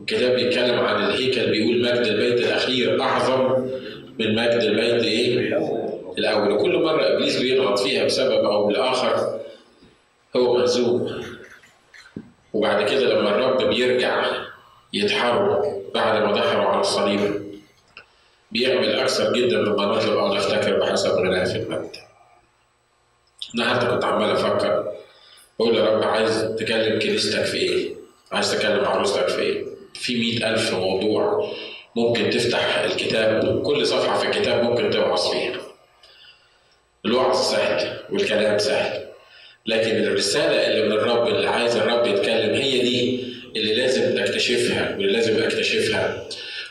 الكتاب بيتكلم عن الهيكل بيقول مجد البيت الأخير اعظم من مجد البيت إيه؟ الأول وكل مرة إبليس بيضغط فيها بسبب أو بالآخر هو مهزوم وبعد كده لما الرب بيرجع يتحرر بعد ما ضحوا على الصليب بيعمل أكثر جدا مما نطلب أو نفتكر بحسب غناه في المجد. النهارده كنت عمال أفكر بقول يا رب عايز تكلم كنيستك في إيه؟ عايز تكلم عروستك في إيه؟ في مئة ألف موضوع ممكن تفتح الكتاب كل صفحة في الكتاب ممكن توعظ فيها. الوعظ سهل والكلام سهل لكن الرسالة اللي من الرب اللي عايز الرب يتكلم هي دي اللي لازم نكتشفها واللي لازم أكتشفها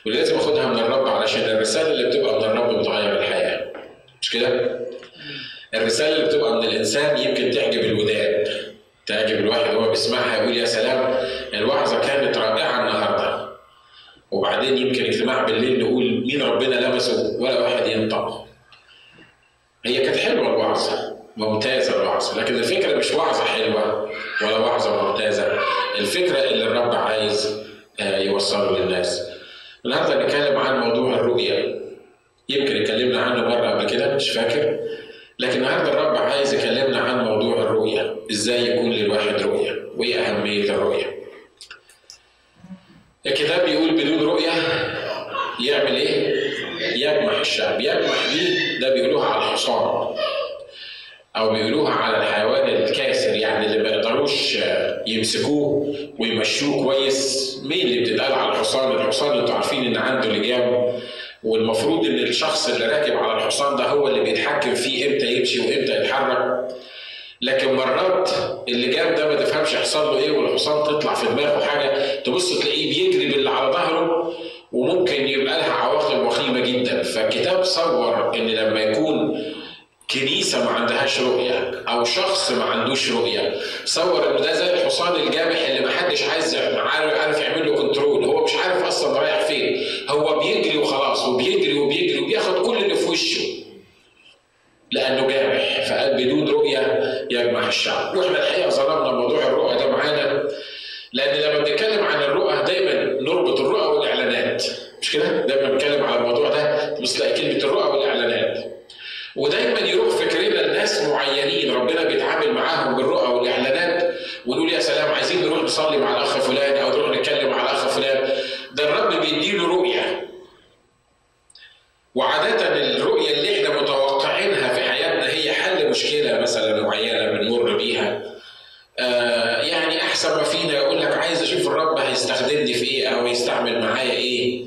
واللي لازم أخدها من الرب علشان الرسالة اللي بتبقى من الرب بتغير الحياة مش كده؟ الرسالة اللي بتبقى من الإنسان يمكن تعجب الودان تعجب الواحد وهو بيسمعها يقول يا سلام الوعظة كانت رائعة النهاردة. وبعدين يمكن اجتماع بالليل نقول مين ربنا لمسه ولا واحد ينطق. هي كانت حلوة الوعظة ممتازة الوعظة لكن الفكرة مش وعظة حلوة ولا وعظة ممتازة الفكرة اللي الرب عايز يوصله للناس. النهارده نتكلم عن موضوع الرؤية. يمكن اتكلمنا عنه مرة قبل كده مش فاكر. لكن النهارده الرب عايز يكلمنا عن موضوع الرؤية إزاي يكون للواحد رؤية وإيه أهمية الرؤية؟ الكتاب بيقول بدون رؤية يعمل إيه؟ يجمع الشعب يجمع دي ده بيقولوها على الحصان أو بيقولوها على الحيوان الكاسر يعني اللي ما يقدروش يمسكوه ويمشوه كويس. مين اللي بتتقال على الحصان؟ الحصان أنتوا عارفين إن عنده لجام. والمفروض إن الشخص اللي راكب على الحصان ده هو اللي بيتحكم فيه إمتى يمشي وإمتى يتحرك. لكن مرات اللجام ده ما تفهمش يحصل له إيه والحصان تطلع في دماغه حاجة تبص تلاقيه بيجري باللي على ظهره وممكن يبقى لها عواقب وخيمة جدا. فالكتاب صور إن لما يكون كنيسة ما عندهاش رؤية أو شخص ما عندوش رؤية. صور إن ده زي الحصان الجامح اللي ما حدش عايز عارف يعمل له كنترول هو مش عارف أصلا رايح فين. هو بيجري وخلاص وبيجري وبيجري وبياخد كل اللي في وشه. لأنه جامح فقال بدون رؤية يجمع الشعب. وإحنا الحقيقة ظلمنا موضوع الرؤى ده معانا لأن لما بنتكلم عن الرؤى دايما نربط الرؤى والإعلانات. مش كده؟ دايما بنتكلم على الموضوع ده تلاقي كلمة الرؤى والإعلانات. ودايما يروح فكرنا لناس معينين ربنا بيتعامل معاهم بالرؤى والإعلانات ونقول يا سلام عايزين نروح نصلي مع الأخ فلان أو نروح نتكلم مع الأخ فلان. ده الرب بيديله رؤية. وعادة الرؤية اللي إحنا متوقعينها في حياتنا هي حل مشكلة مثلا معينة بنمر بيها آه يعني أحسن ما فينا يقول لك عايز أشوف الرب هيستخدمني في إيه أو يستعمل معايا إيه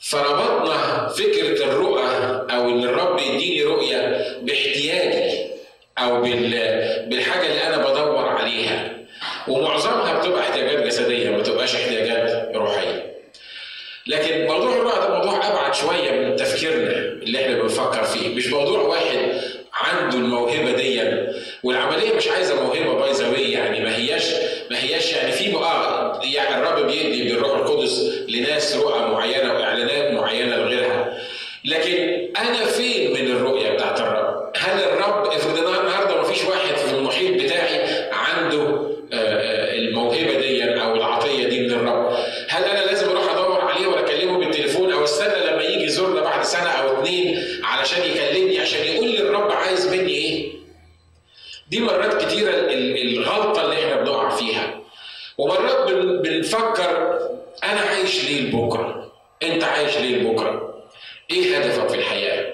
فربطنا فكرة الرؤى أو إن الرب يديني رؤية باحتياجي أو بالحاجة اللي أنا بدور عليها ومعظمها بتبقى احتياجات جسدية ما بتبقاش احتياجات روحية لكن موضوع الرؤى ده موضوع أبعد شوية من تفكيرنا اللي إحنا بنفكر فيه مش موضوع واحد عنده الموهبة دي والعملية مش عايزة موهبة باي ذا يعني ما هياش ما هياش يعني في آه يعني الرب بيدي بالروح القدس لناس رؤى معينة وإعلانات معينة لغيرها لكن أنا فين من الرؤية بتاعت الرب؟ هل الرب افرض النهارده ما فيش واحد في المحيط بتاعي عنده الموهبة دي أو العطية دي من الرب؟ هل أنا لازم أروح أدور عليه ولا أكلمه بالتليفون أو استنى لما يجي يزورنا بعد سنة أو اتنين علشان يكلمني عشان يقول لي الرب عايز مني إيه؟ دي مرات كتيرة الغلطة اللي إحنا بنقع فيها ومرات بنفكر أنا عايش ليه لبكرة؟ أنت عايش ليه لبكرة؟ إيه هدفك في الحياة؟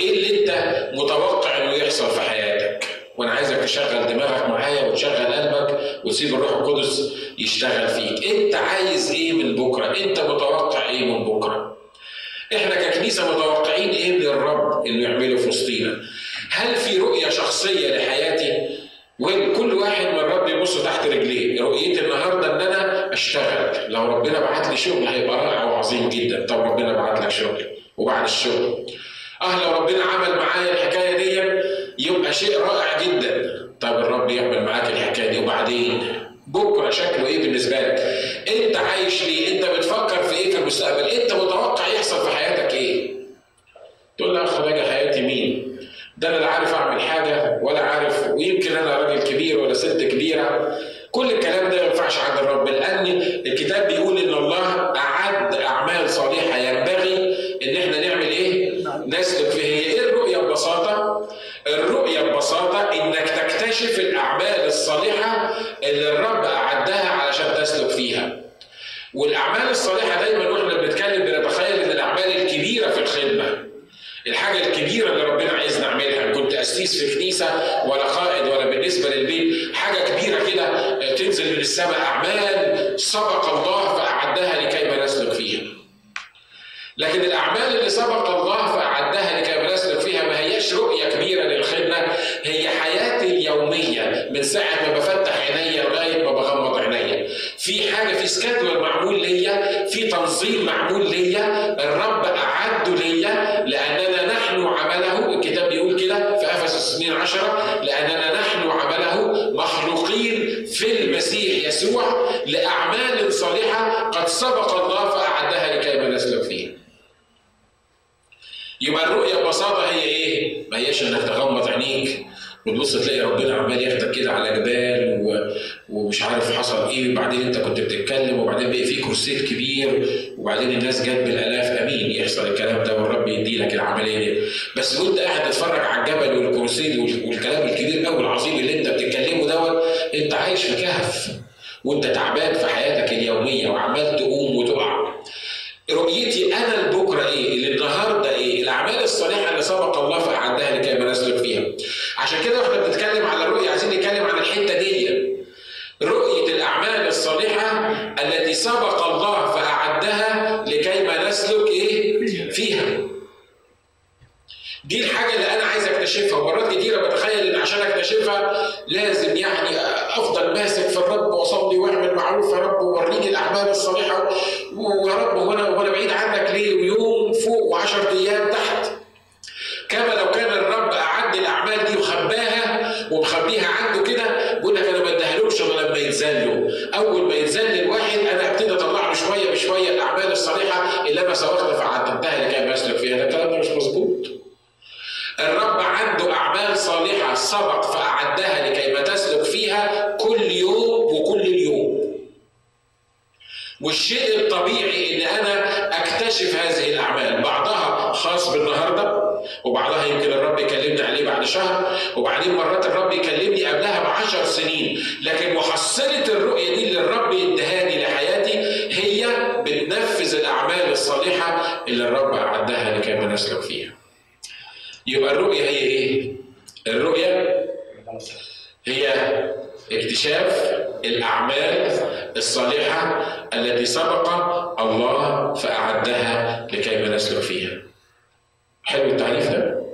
إيه اللي أنت متوقع إنه يحصل في حياتك؟ وأنا عايزك تشغل دماغك معايا وتشغل قلبك وتسيب الروح القدس يشتغل فيك. أنت عايز إيه من بكرة؟ أنت متوقع إيه من بكرة؟ إحنا ككنيسة متوقعين إيه من الرب إنه يعمله في وسطينا؟ هل في رؤية شخصية لحياتي؟ وكل واحد من الرب يبص تحت رجليه، رؤيتي النهارده إن أنا أشتغل، لو ربنا بعت لي شغل هيبقى رائع وعظيم جدا، طب ربنا بعت لك شغل وبعد الشغل. أه لو ربنا عمل معايا الحكاية دي يبقى شيء رائع جدا، طب الرب يعمل معاك الحكاية دي وبعدين بكرة شكله إيه بالنسبة لك؟ أنت عايش ليه؟ أنت بتفكر في إيه في المستقبل؟ أنت متوقع يحصل في حياتك إيه؟ تقول لي أخ راجع حياتي مين؟ ده أنا لا عارف أعمل حاجة ولا عارف ويمكن أنا راجل كبير ولا ست كبيرة كل الكلام ده ما ينفعش عند الرب لأن الكتاب بيقول إن الله أعد أعمال صالحة ينبغي إن إحنا نعمل إيه؟ نسلك فيها هي إيه الرؤية ببساطة؟ الرؤية ببساطة إنك تكتشف الأعمال الصالحة اللي الرب أعدها علشان تسلك فيها. والأعمال الصالحة دايما وإحنا بنتكلم بنتخيل إن الأعمال الكبيرة في الخدمة. الحاجة الكبيرة اللي ربنا عايز نعملها، كنت أسيس في كنيسة ولا قائد ولا بالنسبة للبيت، حاجة كبيرة كده تنزل من السماء أعمال سبق الله فأعدها لكي نسلك فيها. لكن الأعمال اللي سبق الله فأعدها لكي ما نسلك فيها ما هياش رؤية كبيرة للخدمة هي حياتي اليومية من ساعة ما بفتح عينيا لغاية ما بغمض عينيا. في حاجة في سكادول معمول ليا في تنظيم معمول ليا الرب أعده ليا لأننا نحن عمله الكتاب بيقول كده في أفسس 2 10 لأننا نحن عمله مخلوقين في المسيح يسوع لأعمال صالحة قد سبق الله فأعدها لكي نسلك ببساطة هي إيه؟ ما هياش إنك تغمض عينيك وتبص تلاقي ربنا عمال ياخدك كده على جبال و... ومش عارف حصل إيه. وبعدين أنت كنت بتتكلم وبعدين بقى في كرسي كبير وبعدين الناس جت بالألاف. آمين. يحصل الكلام ده والرب يدي لك العملية دي. بس وأنت قاعد تتفرج على الجبل والكرسي والكلام الكبير قوي العظيم اللي أنت بتتكلمه دوت أنت عايش في كهف. وأنت تعبان في حياتك اليومية وعمال تقوم وتقع. رؤيتي أنا لبكره إيه؟ اللي النهارده إيه؟ الأعمال الصالحة اللي سبق الله فاعدها لكي ما نسلك فيها. عشان كده وإحنا بنتكلم على الرؤية عايزين نتكلم عن الحتة دي. رؤية الأعمال الصالحة التي سبق الله فأعدها لكي ما نسلك إيه؟ فيها. دي الحاجة اللي أنا عايز أكتشفها. ومرات كتيرة بتخيل إن عشان أكتشفها لازم يعني أفضل ماسك في الرب وأصلي وأعمل معروف. يا رب ووريني الأعمال الصالحة. ويا رب وأنا وأنا بعيد عنك ليه؟ ويوم فوق و10 أيام تحت. كما لو كان الرب أعد الأعمال دي وخباها ومخبيها عنده كده بيقول لك أنا ما اديهالوش غير لما يتذلوا. أول ما يتذل الواحد أنا أبتدي أطلع له شوية بشوية الأعمال الصالحة اللي أنا سبقت فعددتها لكي ما أسلك فيها الكلام ده مش مظبوط الرب عنده أعمال سبق فأعدها لكي ما تسلك فيها كل يوم وكل اليوم. والشيء الطبيعي إن أنا أكتشف هذه الأعمال، بعضها خاص بالنهاردة وبعضها يمكن الرب يكلمني عليه بعد شهر وبعدين مرات الرب يكلمني قبلها بعشر سنين لكن محصلة الرؤية دي اللي الرب يدهاني لحياتي هي بتنفذ الأعمال الصالحة اللي الرب أعدها لكي ما نسلك فيها. يبقى الرؤية هي إيه؟ الرؤية هي اكتشاف الأعمال الصالحة التي سبق الله فأعدها لكي نسلك فيها. حلو التعريف ده؟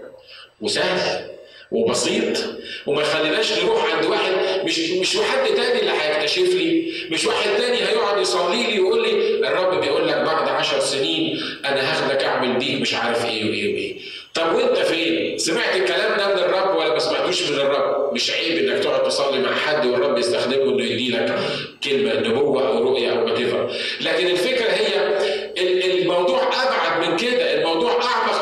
وسهل وبسيط وما يخليناش نروح عند واحد مش مش حد تاني اللي هيكتشف لي مش واحد تاني هيقعد يصلي لي ويقول لي الرب بيقول لك بعد عشر سنين أنا هاخدك أعمل بيك مش عارف إيه وإيه وإيه طب وانت فين؟ سمعت الكلام ده من الرب ولا ما سمعتوش من الرب؟ مش عيب انك تقعد تصلي مع حد والرب يستخدمه انه يدي لك كلمة نبوة أو رؤية أو وات لكن الفكرة هي الموضوع أبعد من كده، الموضوع أعمق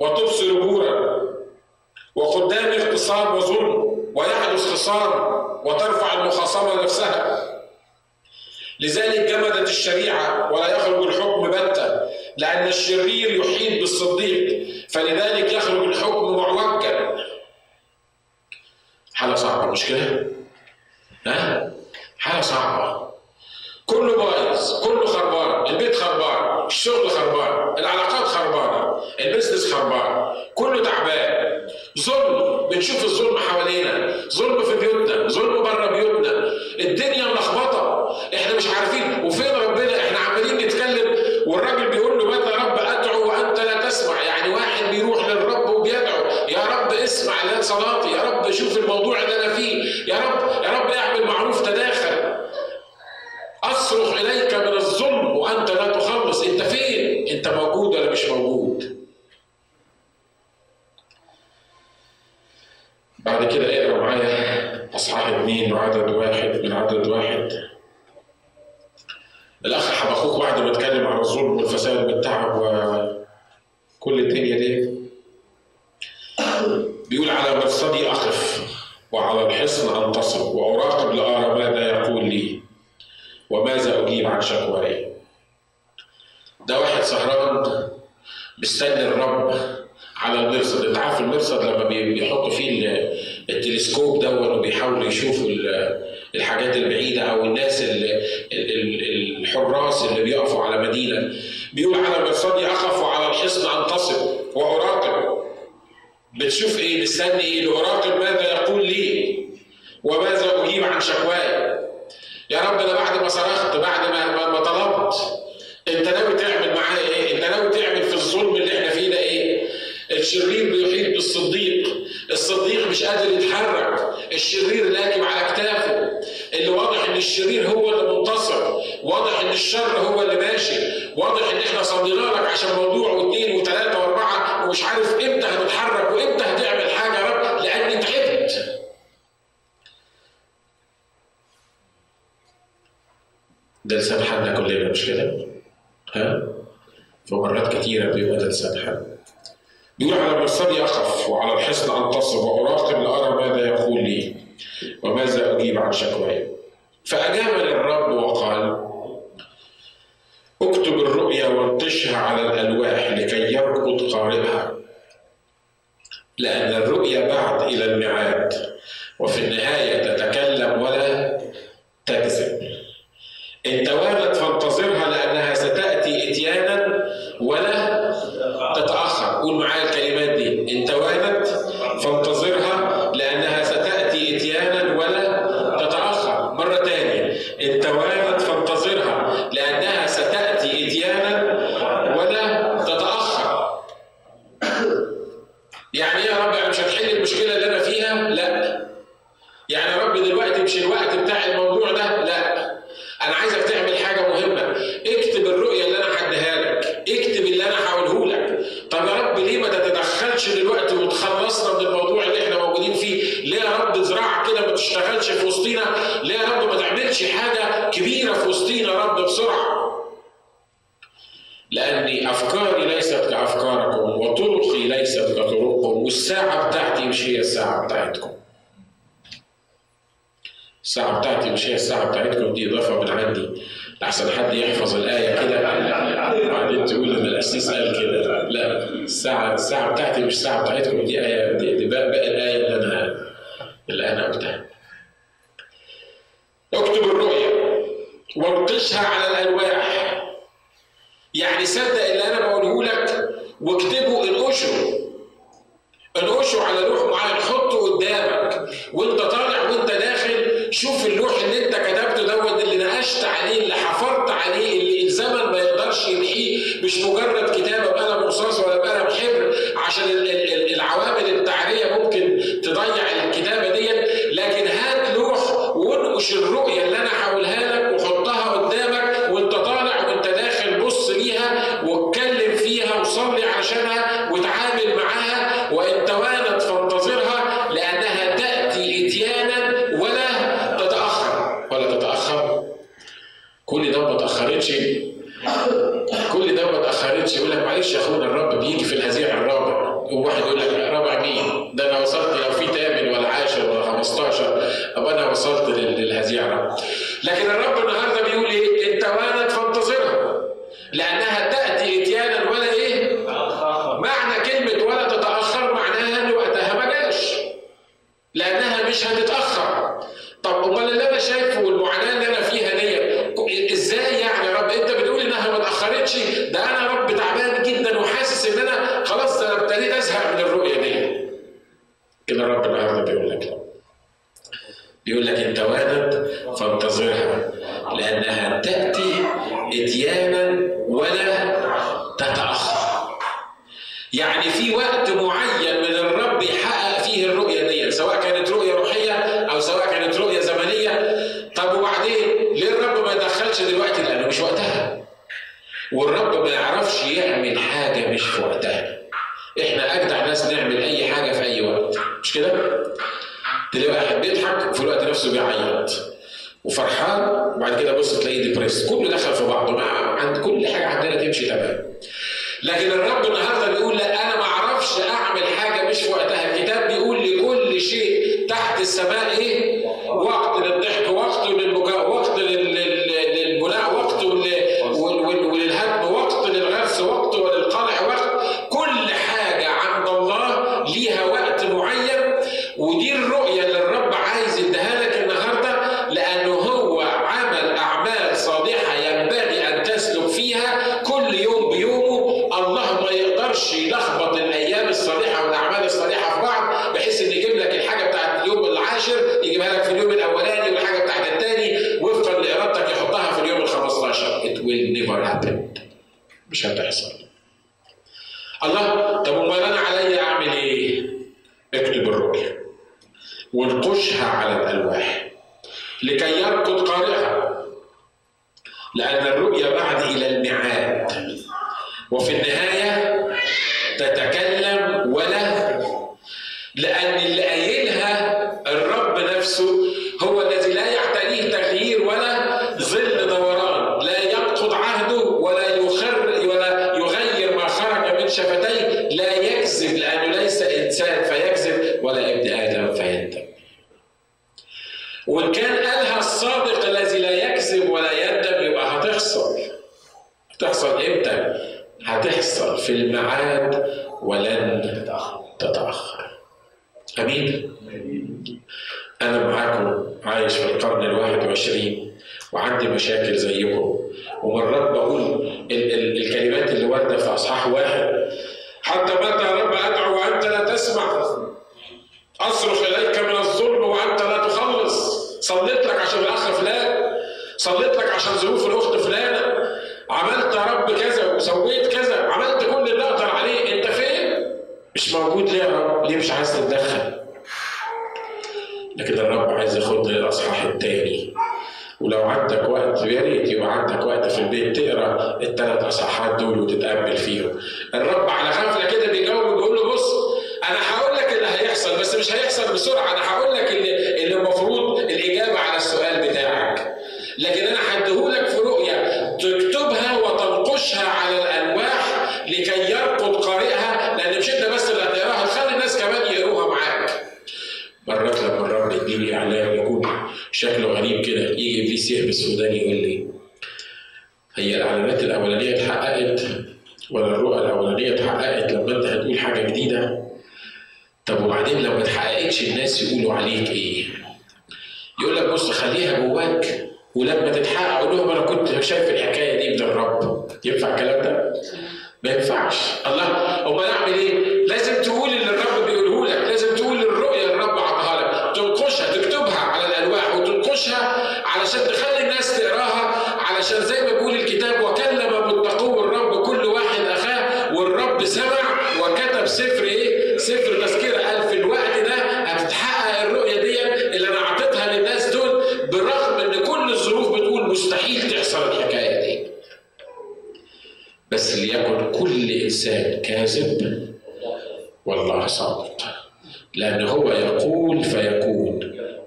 وتبصر جورا وقدامي اغتصاب وظلم ويحدث خصام وترفع المخاصمة نفسها لذلك جمدت الشريعة ولا يخرج الحكم بتة لأن الشرير يحيط بالصديق فلذلك يخرج الحكم معوجا. حالة صعبة مش كده؟ ها؟ حالة صعبة. كله بايظ كله خربان البيت خربان الشغل خربان العلاقات خربانة. البزنس خربان كله تعبان. ظلم بنشوف الظلم حوالينا ظلم في بيوتنا ظلم بره بيوتنا. الدنيا ملخبطة إحنا مش عارفين. وفين ربنا إحنا عمالين نتكلم والراجل بيقول له متى رب أدعو وأنت لا تسمع. يعني واحد بيروح للرب وبيدعو يا رب اسمع صلاتي يا رب شوف الموضوع اللي أنا فيه يا رب يا رب اعمل معروف تداخل. أصرخ إليك من الظلم وأنت لا تخلص. أنت فين؟ أنت موجود ولا مش موجود بعد كده اقرا معايا اصحاح اثنين وعدد واحد من عدد واحد الاخ حبخوك بعد ما اتكلم عن الظلم والفساد والتعب وكل الدنيا دي بيقول على مرصدي أقف وعلى الحصن أنتصر وأراقب لأرى ماذا يقول لي وماذا أجيب عن شكواي ده واحد سهران مستني الرب على المرصد. أنت عارف المرصد لما بيحطوا فيه التلسكوب ده وبيحاولوا يشوفوا الحاجات البعيدة أو الناس الحراس اللي بيقفوا على مدينة. بيقول على مرصدي اقف وعلى الحصن انتصب وأراقب. بتشوف إيه مستني إيه لاراقب ماذا يقول لي وماذا أجيب عن شكواي يا رب أنا بعد ما صرخت بعد ما ما طلبت انت ناوي تعمل معايا إيه؟ انت ناوي تعمل في الظلم اللي إحنا فيه ده؟ الشرير بيحيط بالصديق، الصديق مش قادر يتحرك، الشرير راكب على كتافه، اللي واضح إن الشرير هو اللي منتصر، واضح إن الشر هو اللي ماشي، واضح إن إحنا صلينا لك عشان موضوع واثنين وثلاثه واربعة ومش عارف إمتى هتتحرك وإمتى هتعمل حاجة يا رب لاني تعبت. ده لسان حالنا كلنا مش كده؟ ها؟ في مرات كتيرة بيبقى ده لسان حالنا. بيقول على مرصدي أخف وعلى الحصن أنتصب وأراقب لأرى ماذا يقول لي وماذا أجيب عن شكواي. فأجاب الرب وقال: اكتب الرؤيا وانتشها على الألواح لكي يركض قارئها. لأن الرؤيا بعد إلى الميعاد وفي النهاية تتكلم ولا تكذب. وانقشها على الالواح يعني صدق اللي أنا بقوله لك واكتبه انقشه انقشه على لوح معين حطه قدامك. وأنت طالع وأنت داخل شوف اللوح اللي أنت كتبته دوت اللي نقشت عليه اللي حفرت عليه اللي الزمن ما يقدرش يمحيه. مش مجرد كتابة بقلم رصاص ولا بقلم حبر عشان العوامل التعرية ممكن تضيع الكتابة ديت. لكن هات لوح وانقش الرؤية اللي أنا هقولها كده ربنا النهارده بيقول لك بيقول لك انت وارد فانتظرها لأنها تأتي اتيانا الله طب امال أنا عليا أعمل إيه؟ اكتب الرؤيا وانقشها على الألواح لكي يركض قارئها لأن الرؤيا بعد إلى الميعاد وفي النهاية عندك وقت في البيت تقرأ التلات إصحاحات دول وتتقبل فيهم. الرب على غفله كده بيجاوب بيقول له بص أنا هقول لك اللي هيحصل بس مش هيحصل بسرعة أنا هقول لك اللي اللي المفروض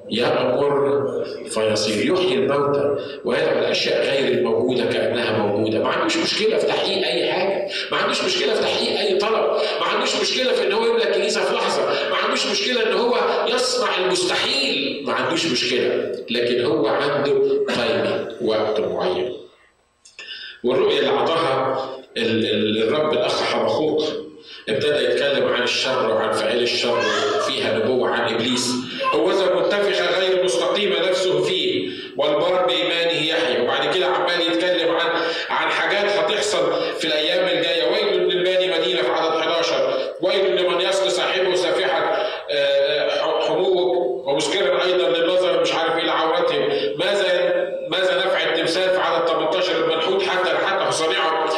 يأمر فيصير يحيي الموتى ويدعو الأشياء غير الموجوده كأنها موجودة. ما عندوش مشكلة في تحقيق أي حاجة. ما عندوش مشكلة في تحقيق أي طلب. ما عندوش مشكلة في إن هو يملك كنيسه في لحظة. ما عندوش مشكلة إن هو يصنع المستحيل. ما عندوش مشكلة. لكن هو عنده تايمينج وقت معين. والرؤية اللي أعطاها الرب الأخ حبخوق. ابتدى يتكلم عن الشر وعن فعل الشر فيها نبوة عن إبليس. هو ذا منتفخة غير مستقيمة نفسه فيه والبر بإيمانه يحيى وبعد كده عمال يتكلم عن عن حاجات هتحصل في الأيام الجاية ويل للباني مدينة في عدد 11 ويل لمن يسقي صاحبه سافحة حبوب ومسكرا أيضا للنظر مش عارف إلى عورتهم ماذا ماذا نفع التمثال في عدد 18 المنحوت حتى حتى صنيعه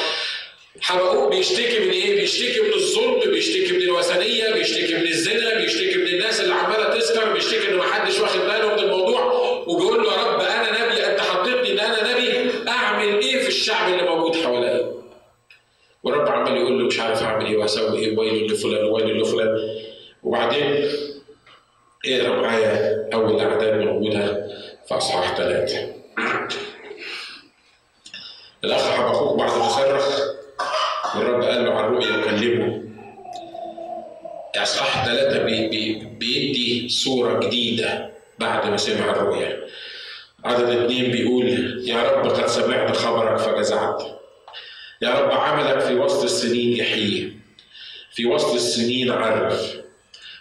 حبقوق بيشتكي من إيه؟ بيشتكي من الظلم، بيشتكي من الوثنيه، بيشتكي من الزنا، بيشتكي من الناس اللي عماله تسكر، بيشتكي ان محدش واخد باله من الموضوع وبيقول له يا رب أنا نبي انت حطيتني ان أنا نبي اعمل إيه في الشعب اللي موجود حواليا؟ والرب عمال يقول له مش عارف اعمل إيه واسوي إيه ويل لفلان ويل لفلان وبعدين اقرا معايا اول اعداد موجوده في اصحاح ثلاثة. الاخ حبقوق بعد ما صرخ والرب قال له عن الرؤيا وكلمه أصحاح ثلاثة بي بي بيدي صورة جديدة بعد ما سمع الرؤيا. عدد اثنين بيقول يا رب قد سمعت خبرك فجزعت. يا رب عملك في وسط السنين يحيي. في وسط السنين عرف.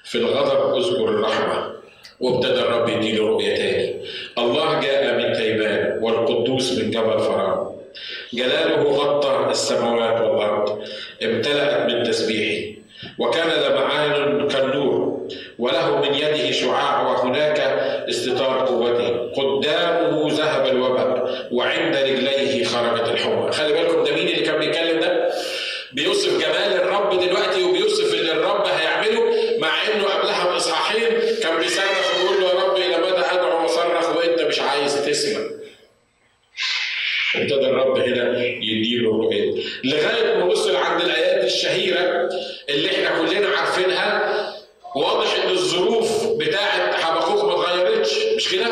في الغضب اذكر الرحمة. وابتدى الرب يديله رؤية تاني. الله جاء من تيمان والقدوس من جبل فرعون جلاله غطى السماوات والأرض. امتلأت من تسبيحه. وكان لمعان كالنور وله من يده شعاع وهناك استطار قوته. قدامه ذهب الوباء وعند رجليه خرجت الحمى. خلي بالكم ده مين اللي كان بيتكلم ده؟ بيوصف جمال الرب دلوقتي وبيوصف اللي الرب هيعمله مع إنه قبلها بإصحاحين كان بيصرخ ويقول له يا رب إلى متى أدعو واصرخ وأنت مش عايز تسمع ابتدى الرب هنا يديله الرؤية لغاية ما وصل عند الآيات الشهيرة اللي إحنا كلنا عارفينها واضح ان الظروف بتاعة حبقوق ما اتغيرتش مش كده؟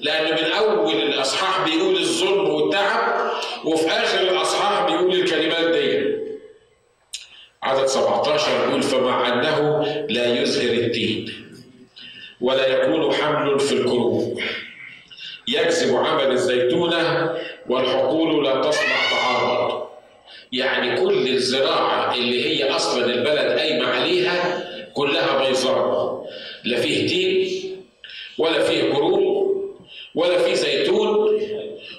لأن من أول الأصحاح بيقول الظلم والتعب وفي آخر الأصحاح بيقول الكلمات دي. عدد 17 بيقول فمع أنه لا يزهر الدين ولا يكون حمل في الكروب يكذب عمل الزيتونة والحقول لا تصنع طعاما يعني كل الزراعة اللي هي أصلا البلد قايمة عليها كلها بيضاء لا فيه تين ولا فيه كروم ولا فيه زيتون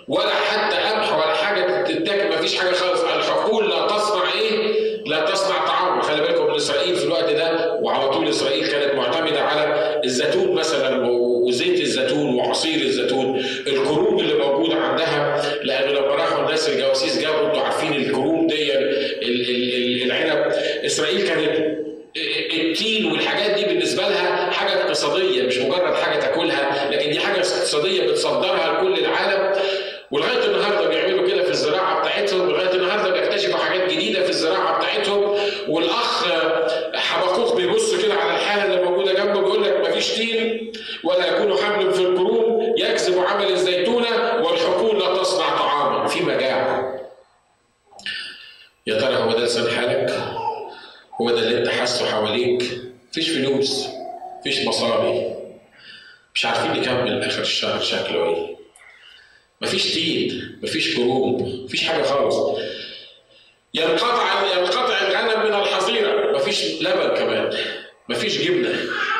ولا حتى قمح ولا حاجة تتاكل مفيش حاجة خالص. الحقول لا تصنع إيه؟ لا تصنع طعام. خلي بالكم من إسرائيل في الوقت ده وعلى طول إسرائيل كانت معتمدة على الزيتون مثلا وزيت الزيتون وعصير الزيتون. الكروم اللي موجودة عندها لأنه لما راحوا الناس الجواسيس جابوا أنتوا عارفين الكروم إسرائيل كانت التين والحاجات دي بالنسبة لها حاجة اقتصادية مش مجرد حاجة تاكلها لكن دي حاجة اقتصادية بتصدرها لكل العالم. ولغاية النهارده بيعملوا كده في الزراعة بتاعتهم ولغاية النهارده بيكتشفوا حاجات جديدة في الزراعة بتاعتهم. والأخ حبقوق بيبص كده على الحاله اللي موجودة جنبه بيقول لك مفيش تين ولا يكون حمل في الكروم يكذب عمل الزيتونة والحقول لا تصنع طعاما. في مجاعة. يا ترى هو ده حالك؟ هو ده اللي انت حاسه حواليك. مفيش فلوس مفيش مصاري. مش عارفين نكمل آخر الشهر شكله إيه. مفيش تين مفيش كروم مفيش حاجة خالص. ينقطع ينقطع الغنم من الحظيرة. مفيش لبن كمان مفيش جبنة.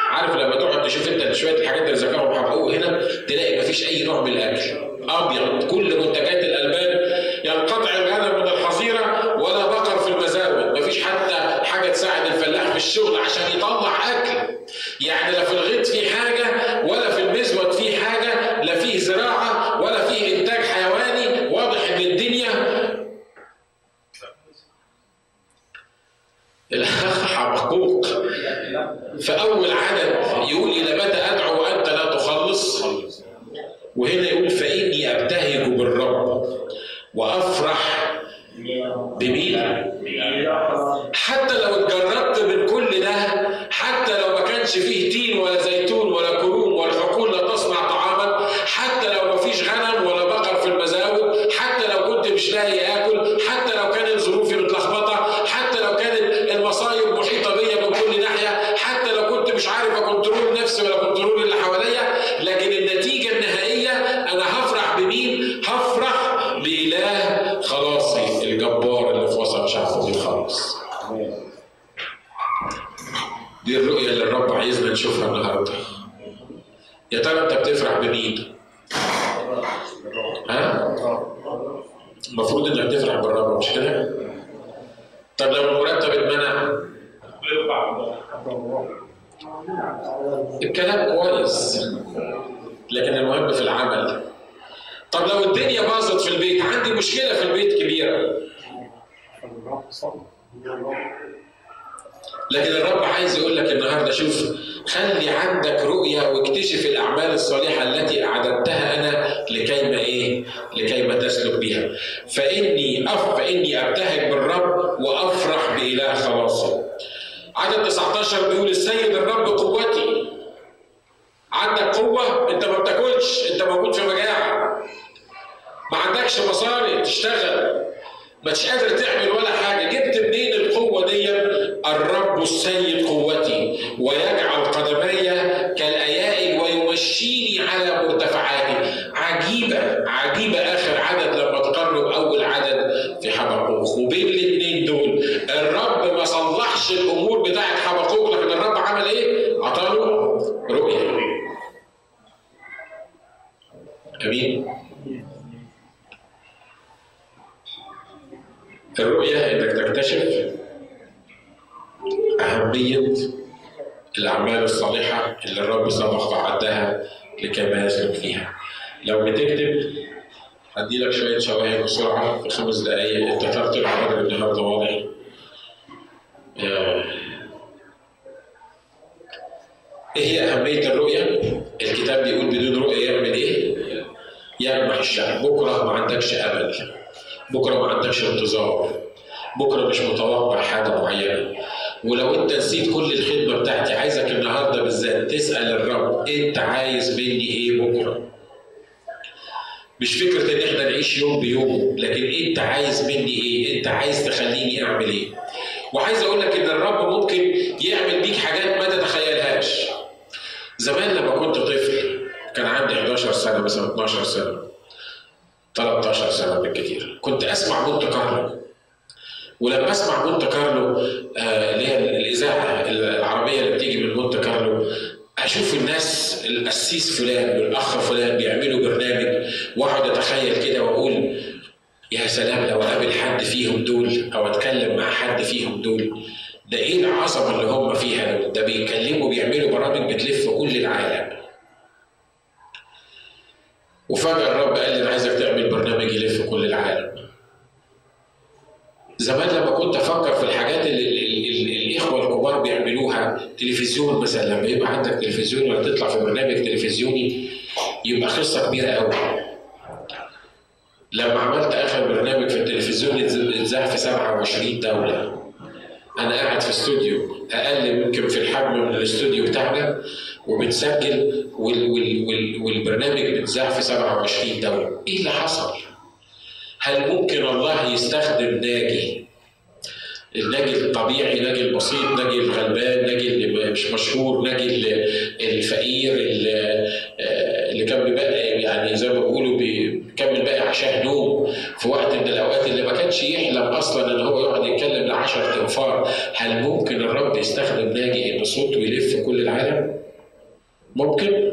عارف لما تقعد تشوف أنت شوية الحاجات اللي ذكرهم حققوه هنا تلاقي مفيش أي نوع من الأكل. أبيض كل منتجات الالبان ينقطع الغنم من الحظيره ولا بقر في المزارع مفيش حتى حاجة تساعد الفلاح في الشغل عشان يطلع أكل. يعني لا في الغيط في حاجة ولا في المزود في حاجة لا فيه زراعه ولا فيه انتاج حيواني واضح ان الدنيا الاخ حقوق فاول عدد يقول إلى متى ادعو وانت لا تخلص وهنا يقول فاني ابتهج بالرب وافرح بمين حتى لو اتجردت من كل ده حتى لو ما كانش فيه تين ولا زيتون ولا كروم ولا حقول لا تصنع طعاما حتى لو ما فيش غنم ولا بقر في المزاود حتى لو كنت مش لاقي اكل حتى لو كانت ظروفي متلخبطه حتى لو كانت المصايب محيطه بيا من كل ناحيه حتى لو كنت مش عارف ا control نفسي ولا control اللي حواليا لكن النتيجه النهائيه أنا هفرح بمين؟ هفرح باله خلاصي الجبار اللي في وسط شعبه بيخلص. دي الرؤيه اللي الرب عايزنا نشوفها النهارده. يا ترى انت بتفرح بمين؟ ها؟ المفروض انك تفرح بالرب مش كده؟ طب لو المرتب اتمنع الكلام كويس لكن المهم في العمل طب لو الدنيا باظت في البيت عندي مشكلة في البيت كبيرة لكن الرب عايز يقول لك النهارده شوف خلي عندك رؤية واكتشف الأعمال الصالحة التي أعددتها أنا لكي ما إيه؟ لكي ما تسلك بها. فإني أف فإني أبتهج بالرب وأفرح بإله خلاصي. عدد 19 بيقول السيد الرب قوتي. عندك قوة انت ما بتاكلش انت موجود في مجاعة. ما عندكش مصاري تشتغل. ما تش قادر تعمل ولا حاجة. جبت منين القوة دي؟ الرب السيد قوتي. ويجعل قدمي كالأيائل ويمشيني على مرتفعاتي عجيبة عجيبة آخر عدد لما تقرب اول عدد في حبقوق وبين الاثنين دول الرب ما صلحش الأمور بتاعت حبقوق لكن الرب عمل إيه؟ عطاله رؤيه امين الرؤية إنك تكتشف أهمية الأعمال الصالحة اللي الرب سبق وعدها لكي ما يسلك فيها. لو بتكتب هدي لك شوية شواهد بسرعة في خمس دقايق أنت ترتب الراجل النهارده واضح. إيه هي أهمية الرؤية؟ الكتاب بيقول بدون رؤية يعمل إيه؟ يلمح الشعب، بكرة ما عندكش أمل. بكرة ما عندكش انتظار بكرة مش متوقع حاجة معينة ولو انت نسيت كل الخدمة بتاعتي عايزك النهارده بالذات تسأل الرب انت عايز مني إيه بكرة؟ مش فكرة ان إحنا نعيش يوم بيوم لكن انت عايز مني إيه؟ انت عايز تخليني اعمل إيه؟ وعايز أقول لك ان الرب ممكن يعمل بيك حاجات ما تتخيلهاش. زمان لما كنت طفل كان عندي 11 سنة مثلا 12 سنة 13 سنة بالكثير كنت أسمع مونت كارلو. ولما أسمع مونت كارلو آه اللي هي الإذاعة العربية اللي بتيجي من مونت كارلو أشوف الناس القسيس فلان والأخ فلان بيعملوا برنامج وأقعد أتخيل كده وأقول يا سلام لو أقابل حد فيهم دول أو أتكلم مع حد فيهم دول ده إيه العظمة اللي هم فيها دول ده بيتكلموا بيعملوا برامج بتلف كل العالم وفجأة الرب قال لي أنا عايزك تعمل برنامج يلف كل العالم. زمان لما كنت أفكر في الحاجات اللي, الإخوة الكبار بيعملوها تلفزيون مثلا لما يبقى عندك تلفزيون ولا تطلع في برنامج تلفزيوني يبقى قصة كبيرة قوي. لما عملت آخر برنامج في التلفزيون اتذاع في 27 دولة. أنا قاعد في استوديو أقل يمكن في الحجم من الاستوديو بتاعنا وبتسجل وال وال وال والبرنامج بيتذاع في 27 دولة، إيه اللي حصل؟ هل ممكن الله يستخدم ناجي الناجي الطبيعي ناجي البسيط ناجي الغلبان ناجي اللي مش مشهور ناجي الفقير اللي, اللي كان بيبقى يعني زي ما بيقولوا بيكمل باقي عشاه نوم في وقت من الأوقات اللي ما كانش يحلم أصلا إن هو يقعد يتكلم ل 10 تنفار هل ممكن الرب يستخدم ناجي ان صوته يلف كل العالم؟ ممكن؟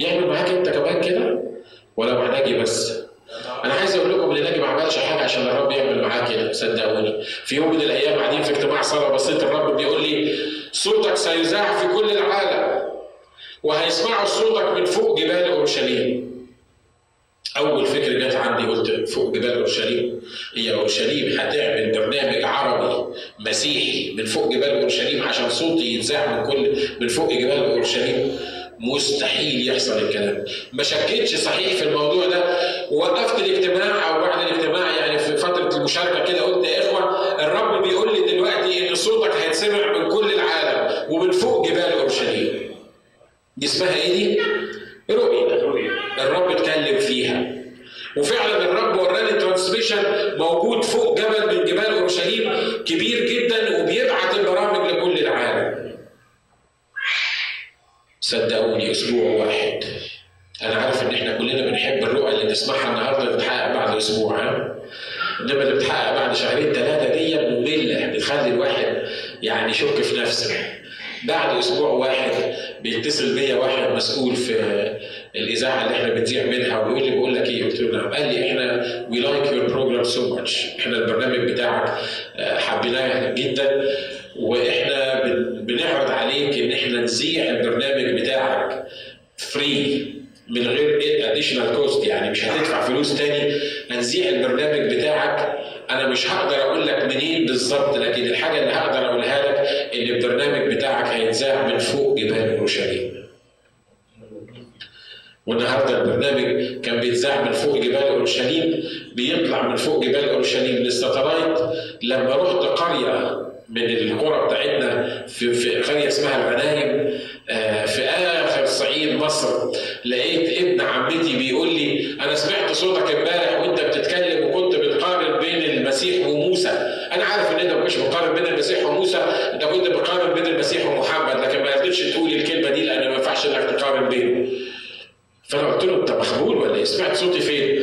يعمل معاك أنت كمان كده؟ ولا مع ناجي بس؟ أنا عايز أقول لكم إن ناجي ما عملش حاجة عشان الرب يعمل معاه كده صدقوني. في يوم من الأيام قاعدين في اجتماع صلاه بسيط الرب بيقول لي صوتك سيذاع في كل العالم وهيسمعوا صوتك من فوق جبال أورشليم. أول فكره جت عندي قلت فوق جبال أورشليم؟ هي أورشليم هتعمل برنامج عربي مسيحي من فوق جبال أورشليم عشان صوتي يتذاع من كل من فوق جبال أورشليم؟ مستحيل يحصل الكلام. ما شكيتش صحيح في الموضوع ده. ووقفت الاجتماع أو بعد الاجتماع يعني في فترة المشاركة كده قلت يا إخوة الرب بيقول لي دلوقتي إن صوتك هيتسمع من كل العالم ومن فوق جبال أورشليم. دي اسمها إيه دي؟ رؤية الرب اتكلم فيها وفعلا الرب وراني ترانسميشن موجود فوق جبل من جبال اورشليم كبير جدا وبيبعت البرامج لكل العالم صدقوني أسبوع واحد أنا عارف ان إحنا كلنا بنحب الرؤى اللي نسمعها النهارده بتتحقق بعد أسبوع ها انما اللي بتتحقق بعد شهرين ثلاثة دي ممله بتخلي الواحد يعني يشك في نفسه بعد أسبوع واحد بيتصل بيا مسؤول في الإذاعة اللي إحنا بنذيع منها ويقول لي بقول لك إيه؟ قلت له نعم قال لي إحنا we like your program so much إحنا البرنامج بتاعك حبيناه جدا وإحنا بنعرض عليك ان إحنا نذيع البرنامج بتاعك free من غير additional cost يعني مش هتدفع فلوس تاني هنذيع البرنامج بتاعك أنا مش هقدر أقول لك منين بالظبط لكن الحاجة اللي هقدر اقولها لك ان البرنامج بتاعك هيتذاع من فوق جبال اورشليم والنهارده البرنامج كان بيتذاع من فوق جبال اورشليم بيطلع من فوق جبال اورشليم للستلايت لما رحت قريه من القرى بتاعتنا في, في قريه اسمها الغنايم في اخر صعيد مصر لقيت ابن عمتي بيقول لي أنا سمعت صوتك امبارح وانت بتتكلم وكنت بتقارن بين المسيح وموسى أنا عارف ان انت ما كنتش بتقارن بين المسيح وموسى انت كنت بتقارن بين المسيح ومحمد لكن ما قدرتش تقول الكلمة دي لأن ما ينفعش إنك تقارن بينهم فأنا قلت له انت مخبول ولا إيه؟ سمعت صوتي فين؟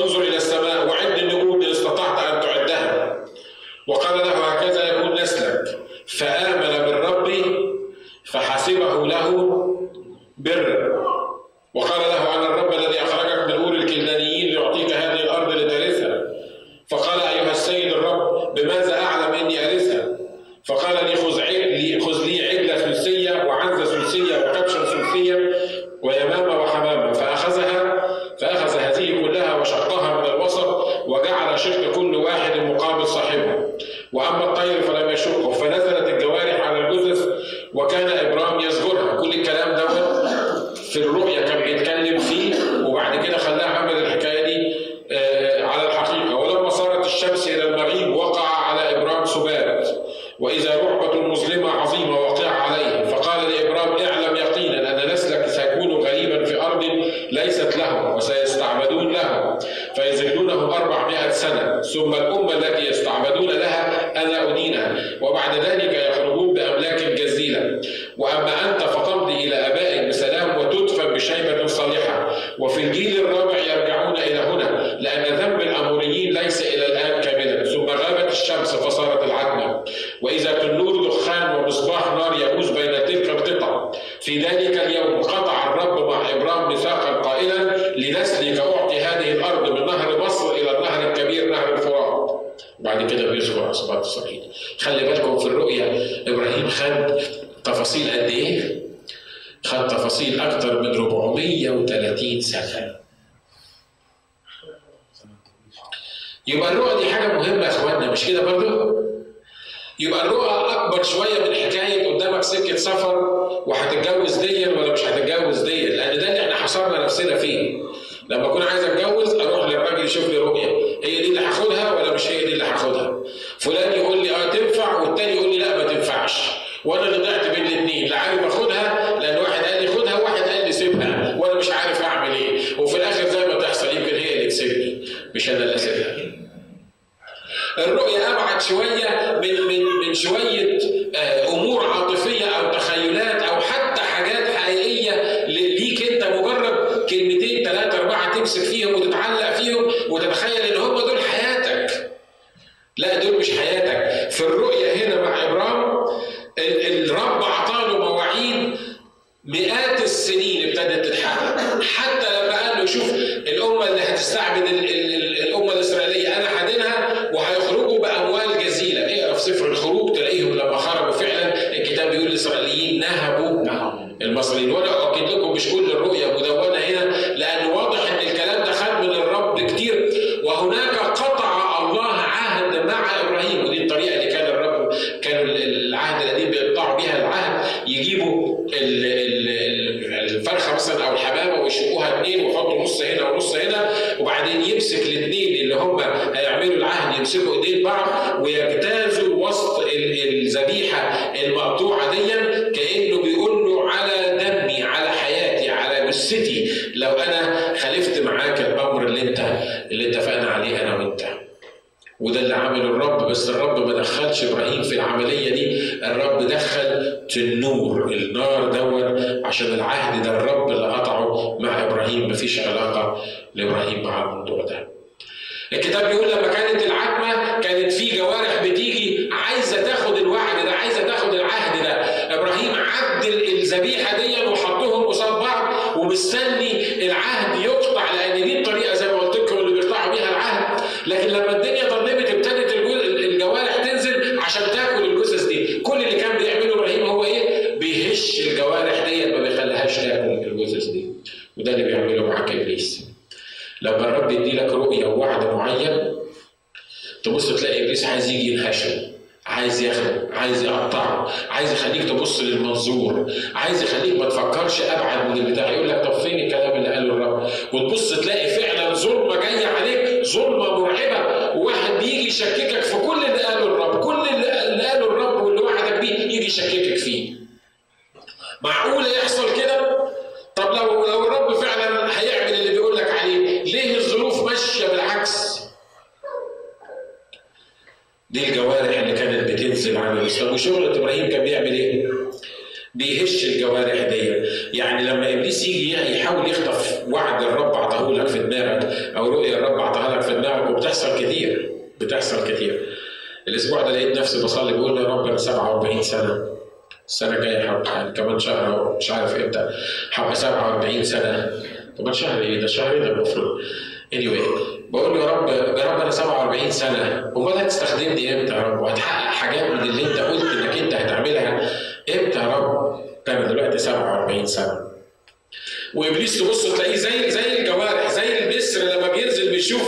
السماء انظر إلى قائلا لنسلك أعطي هذه الأرض من نهر مصر إلى النهر الكبير نهر الفرات بعد كده بيذكر عصبات إسرائيل خلي بالكم في الرؤيا إبراهيم خد تفاصيل قد إيه؟ خد تفاصيل أكثر من 430 سنة يبقى الرؤى دي حاجة مهمة يا إخواننا مش كده برضه؟ يبقى الرؤى أكبر شوية من حكاية قدامك سكة سفر وهتتجوز ديا ولا مش هتتجوز ديا لأن ده حصرنا نفسنا فيه. لما أكون عايز أتجوز أروح للراجل يشوف لي رؤية. هي دي اللي هاخدها ولا مش هي دي اللي هاخدها؟ فلان يقول لي آه تنفع والتاني يقول لي لا ما تنفعش. وأنا اللي ضعت بين الاثنين لا عارف أخدها لأن واحد قال لي خدها وواحد قال لي سيبها. وأنا مش عارف أعمل إيه. وفي الآخر زي ما تحصل يمكن هي اللي تسيبني. مش أنا اللي أسيبها. الرؤية أبعد شوية من من من شوية أمور عاطفية أو تخيلات أو حتى حاجات حقيقية ليك أنت مجرد كلمتين ثلاثة أربعة تمسك فيهم وتتعلق فيهم وتتخيل إن هم دول حياتك. لا دول مش حياتك، في الرؤية هنا مع إبرام الرب أعطاله مواعيد مئات السنين ابتدت تتحقق حتى لما قال له شوف الأمة اللي هتستعبد الأمة الإسرائيلية أنا حادنها وهيخرجوا بأموال جزيلة اقرا في سفر الخروج تلاقيهم لما خرجوا فعلا الكتاب بيقول الإسرائيليين نهبوا المصريين وأنا أؤكد لكم مش كل الرؤية مدونة هنا لأن واضح إن الكلام ده خد من الرب كتير وهناك قطع الله عهد مع إبراهيم. ودي الطريقة اللي كان الرب كان العهد القديم بيقطعوا بيها العهد. يجيبوا الفرخة مثلا أو الحمامة ويشقوها اثنين ويحطوا نص هنا ونص هنا. وبعدين يمسك الاثنين اللي هم هيعملوا العهد يمسكوا ايدين بعض ويجتازوا وسط الذبيحة المقطوعة دي كانه بيقول له على دمي على حياتي على جثتي لو أنا خالفت معاك الامر اللي انت اللي اتفقنا عليه أنا وانت. وده اللي عمله الرب بس الرب ما دخلش إبراهيم في العملية دي الرب دخل النور النار دور عشان العهد ده الرب اللي قطعه مع إبراهيم مفيش علاقه لابراهيم مع الموضوع ده الكتاب بيقول لما كانت العتمه كانت في جوارح بتيجي عايزه تاخد الوعد ده عايزه تاخد العهد ده إبراهيم عدل الذبيحه دي وحطهم قصاد بعض ومستني العهد يقطع لأن دي الطريقة زي ما قلت لكم اللي بيقطعوا بيها العهد لكن لما الدنيا ضلمت ابتدت الجوارح تنزل عشان تاكل الجثث دي كل اللي كان بيعمله إبراهيم هو إيه بيهش الجوارح ديت ما بيخليهاش تاكل الجثث دي وده اللي بيعمله معاك ابليس لما الرب يدي لك رؤيه ووعد معين تبص تلاقي إبليس عايز يجي ينهشه عايز ياخده عايز يقطعه عايز يخليك تبص للمنظور عايز يخليك ما تفكرش أبعد من البتاع يقول لك طب فين الكلام اللي قاله الرب؟ وتبص تلاقي فعلا ظلمة جاية عليك ظلمة مرعبة وواحد بيجي يشككك في كل اللي قاله الرب كل اللي قاله الرب واللي وعدك بيه يجي يشككك فيه. معقولة يحصل كده؟ عن الاسلام وشغلة إبراهيم كان بيعمل إيه؟ بيهش الجوارح دي. يعني لما إبليس يجي يحاول يخطف وعد الرب عطاه لك في دماغك أو رؤية الرب عطاها لك في دماغك وبتحصل كتير. بتحصل كتير. الأسبوع ده لقيت نفسي بصلي بقول يا رب أنا 47 سنة. السنة الجايه حب يعني كمان شهر مش عارف إمتى. حب 47 سنة. كمان شهر إيه ده؟ شهرين المفروض؟ anyway بقول يا رب يا رب أنا 47 سنة امال هتستخدمني إمتى يا رب؟ وهتحقق حاجات من اللي أنت قلت إنك أنت هتعملها. إمتى يا رب؟ أنا دلوقتي 47 سنة. وإبليس تبص تلاقيه زي زي الجوارح زي النسر لما بينزل بيشوف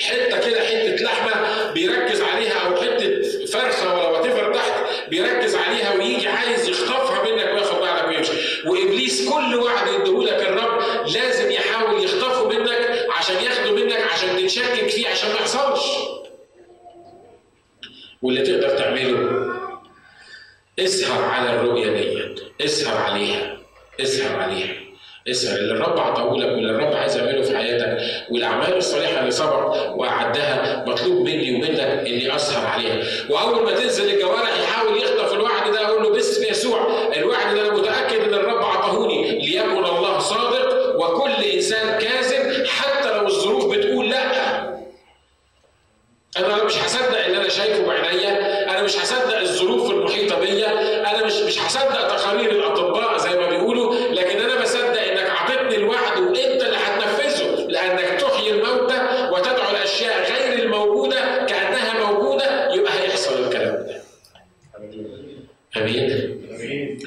حتة كده حتة لحمة بيركز عليها أو حتة فرخة ولا وات تحت بيركز عليها ويجي عايز يخطفها منك وياخد بعدك ويمشي. وإبليس كل وعد يديهولك الرب لازم يحاول يخطفه منك عشان ياخده منك عشان تتشكك فيه عشان ما يحصلش. واللي تقدر تعمله اسهر على الرؤية ديت اسهر عليها اسهر عليها اسهر. اللي الرب عطاه لك واللي الرب عايز يعمله في حياتك والأعمال الصالحة اللي سبق وأعدها مطلوب مني ومنك إني أسهر عليها. وأول ما تنزل الجوارح يحاول يخطف الوعد ده أقول له باسم يسوع. الوعد ده أنا متأكد إن الرب عطاهوني ليكن الله صادق وكل إنسان كاذب حتى لو الظروف بتقول لا أنا مش هصدق اللي أنا شايفه بعينيا أنا مش هصدق الظروف المحيطه بيا أنا مش مش هصدق تقارير الاطباء زي ما بيقولوا لكن أنا بصدق انك اعطيتني الوعد وانت اللي هتنفذه لانك تحيي الموتى وتدعو الاشياء غير الموجوده كانها موجوده يبقى هيحصل الكلام ده امين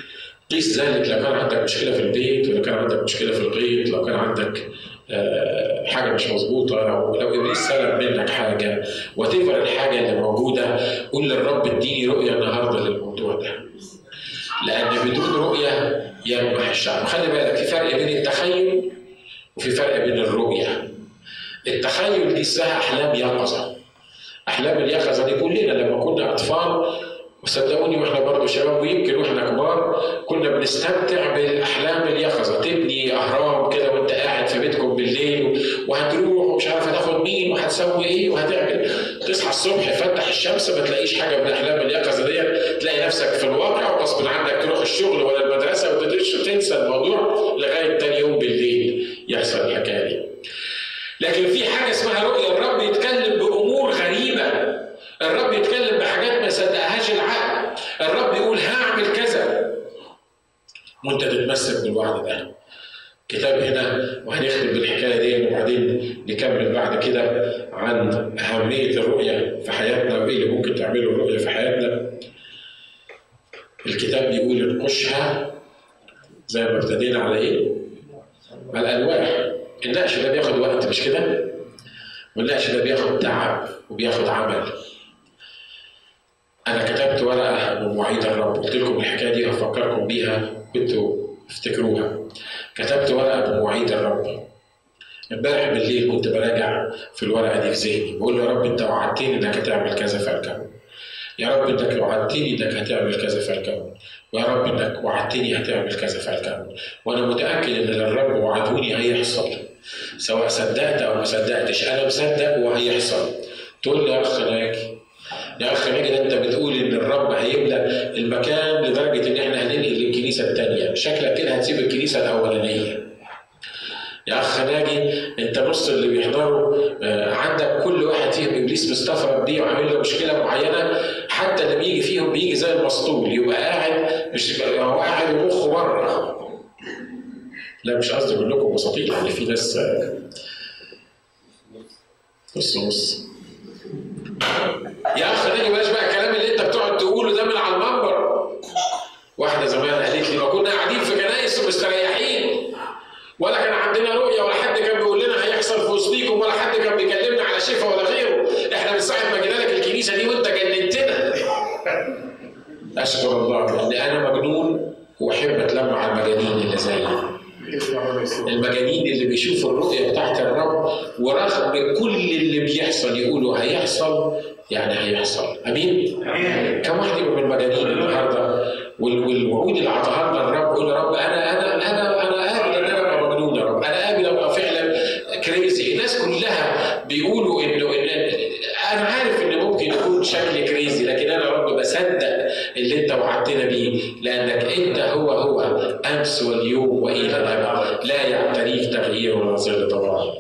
قيس ذلك لو كان عندك مشكله في البيت ولو كان عندك مشكله في الغيط لو كان عندك آه، حاجة مش مظبوطه لو لو ابليس سلب منك حاجة وتفر الحاجة اللي موجوده قول للرب اديني رؤيه النهارده للموضوع ده لأن بدون رؤيه ينبح الشعب خلي بالك في فرق بين التخيل وفي فرق بين الرؤيه التخيل دي اسمها احلام يقظه احلام اليقظه دي كلنا لما كنا اطفال وصدقوني وإحنا برضه شباب ويمكن وإحنا كبار كنا بنستمتع بالأحلام اليقظه تبني أهرام كده وأنت قاعد في بيتكم بالليل وهتروح ومش عارف هتاخد مين وهتسوي إيه وهتعمل. تصحى الصبح فتح الشمس ما تلاقيش حاجة من احلام اليقظه دي تلاقي نفسك في الواقع وغصب عنك تروح الشغل ولا المدرسة وتنسى الموضوع لغاية تاني يوم بالليل يحصل الحكاية دي. لكن في حاجة اسمها رؤية. الرب يتكلم بأمور غريبة. الرب يتكلم بحاجات ما صدقهاش العقل. الرب يقول هعمل كذا. وانت تتمسك بالوعد ده. كتاب هنا وهنختم بالحكاية دي وبعدين نكمل بعد كده عن أهمية الرؤية في حياتنا وإيه اللي ممكن تعمله الرؤية في حياتنا. الكتاب بيقول انقشها زي ما ابتدينا على إيه؟ على الألواح. النقش ده بياخد وقت مش كده؟ والنقش ده بياخد تعب وبياخد عمل. أنا كتبت ورقة بمواعيد الرب قلت لكم الحكاية دي هفكركم بيها. كنتوا أفتكروها. كتبت ورقة بمواعيد الرب. امبارح بالليل كنت براجع في الورقة دي في ذهني. بقول يا رب انت وعدتني انك هتعمل كذا فالكون يا رب انك وعدتني انك هتعمل كذا فالكون ويا رب انك وعدتني هتعمل كذا فالكون وأنا متأكد ان اللي الرب وعدوني هيحصل. سواء صدقت أو ما صدقتش. أنا مصدق وهيحصل. تقول لي يا أخ ناجي يا اخ ناجي أنت بتقول إن الرب هيملأ المكان لدرجة إن إحنا هننقل للكنيسه الثانية شكلك كده هتسيب الكنيسة الأولانية. يا أخ ناجي أنت نص اللي بيحضروا آه، عندك كل واحد فيهم إبليس مستفرد بيه وعامل له مشكلة معينة. حتى اللي بيجي فيهم بيجي زي المسطول يبقى قاعد مش هو قاعد ومخه بره. لا مش قصدي أقول لكم مساطيل يعني في ناس آه، نص نص يا اخ ناجي بلاش بقى الكلام اللي أنت بتقعد تقوله ده من على المنبر. واحدة زمان قالت لي ما كنا قاعدين في كنايس ومستريحين ولا كان عندنا رؤية ولا حد كان بيقول لنا هيحصل في وسطيكم ولا حد كان بيكلمنا على شفا ولا غيره. إحنا من ساعة ما جينا لك الكنيسة دي وأنت جننتنا. أشكر الله لأن أنا مجنون وأحب اتلمع على المجانين اللي زيي. المجانين اللي بيشوفوا الرؤية بتاعت الرب ورغم كل اللي بيحصل يقولوا هيحصل يعني هيحصل. أمين؟ امين كم واحد يبقى من المجانين النهارده؟ والوعود اللي عطاها لنا الرب يقول يا رب أنا أنا أنا أنا قابل ان أنا ابقى مجنون يا رب. أنا قابل أبقى فعلا كريزي الناس كلها بيقولوا انه إن أنا عارف إن ممكن يكون شكلي كريزي اللي أنت وعدتنا بيه لأنك امس واليوم وإلى الأبد. لا يعتريك تغيير ظل طوال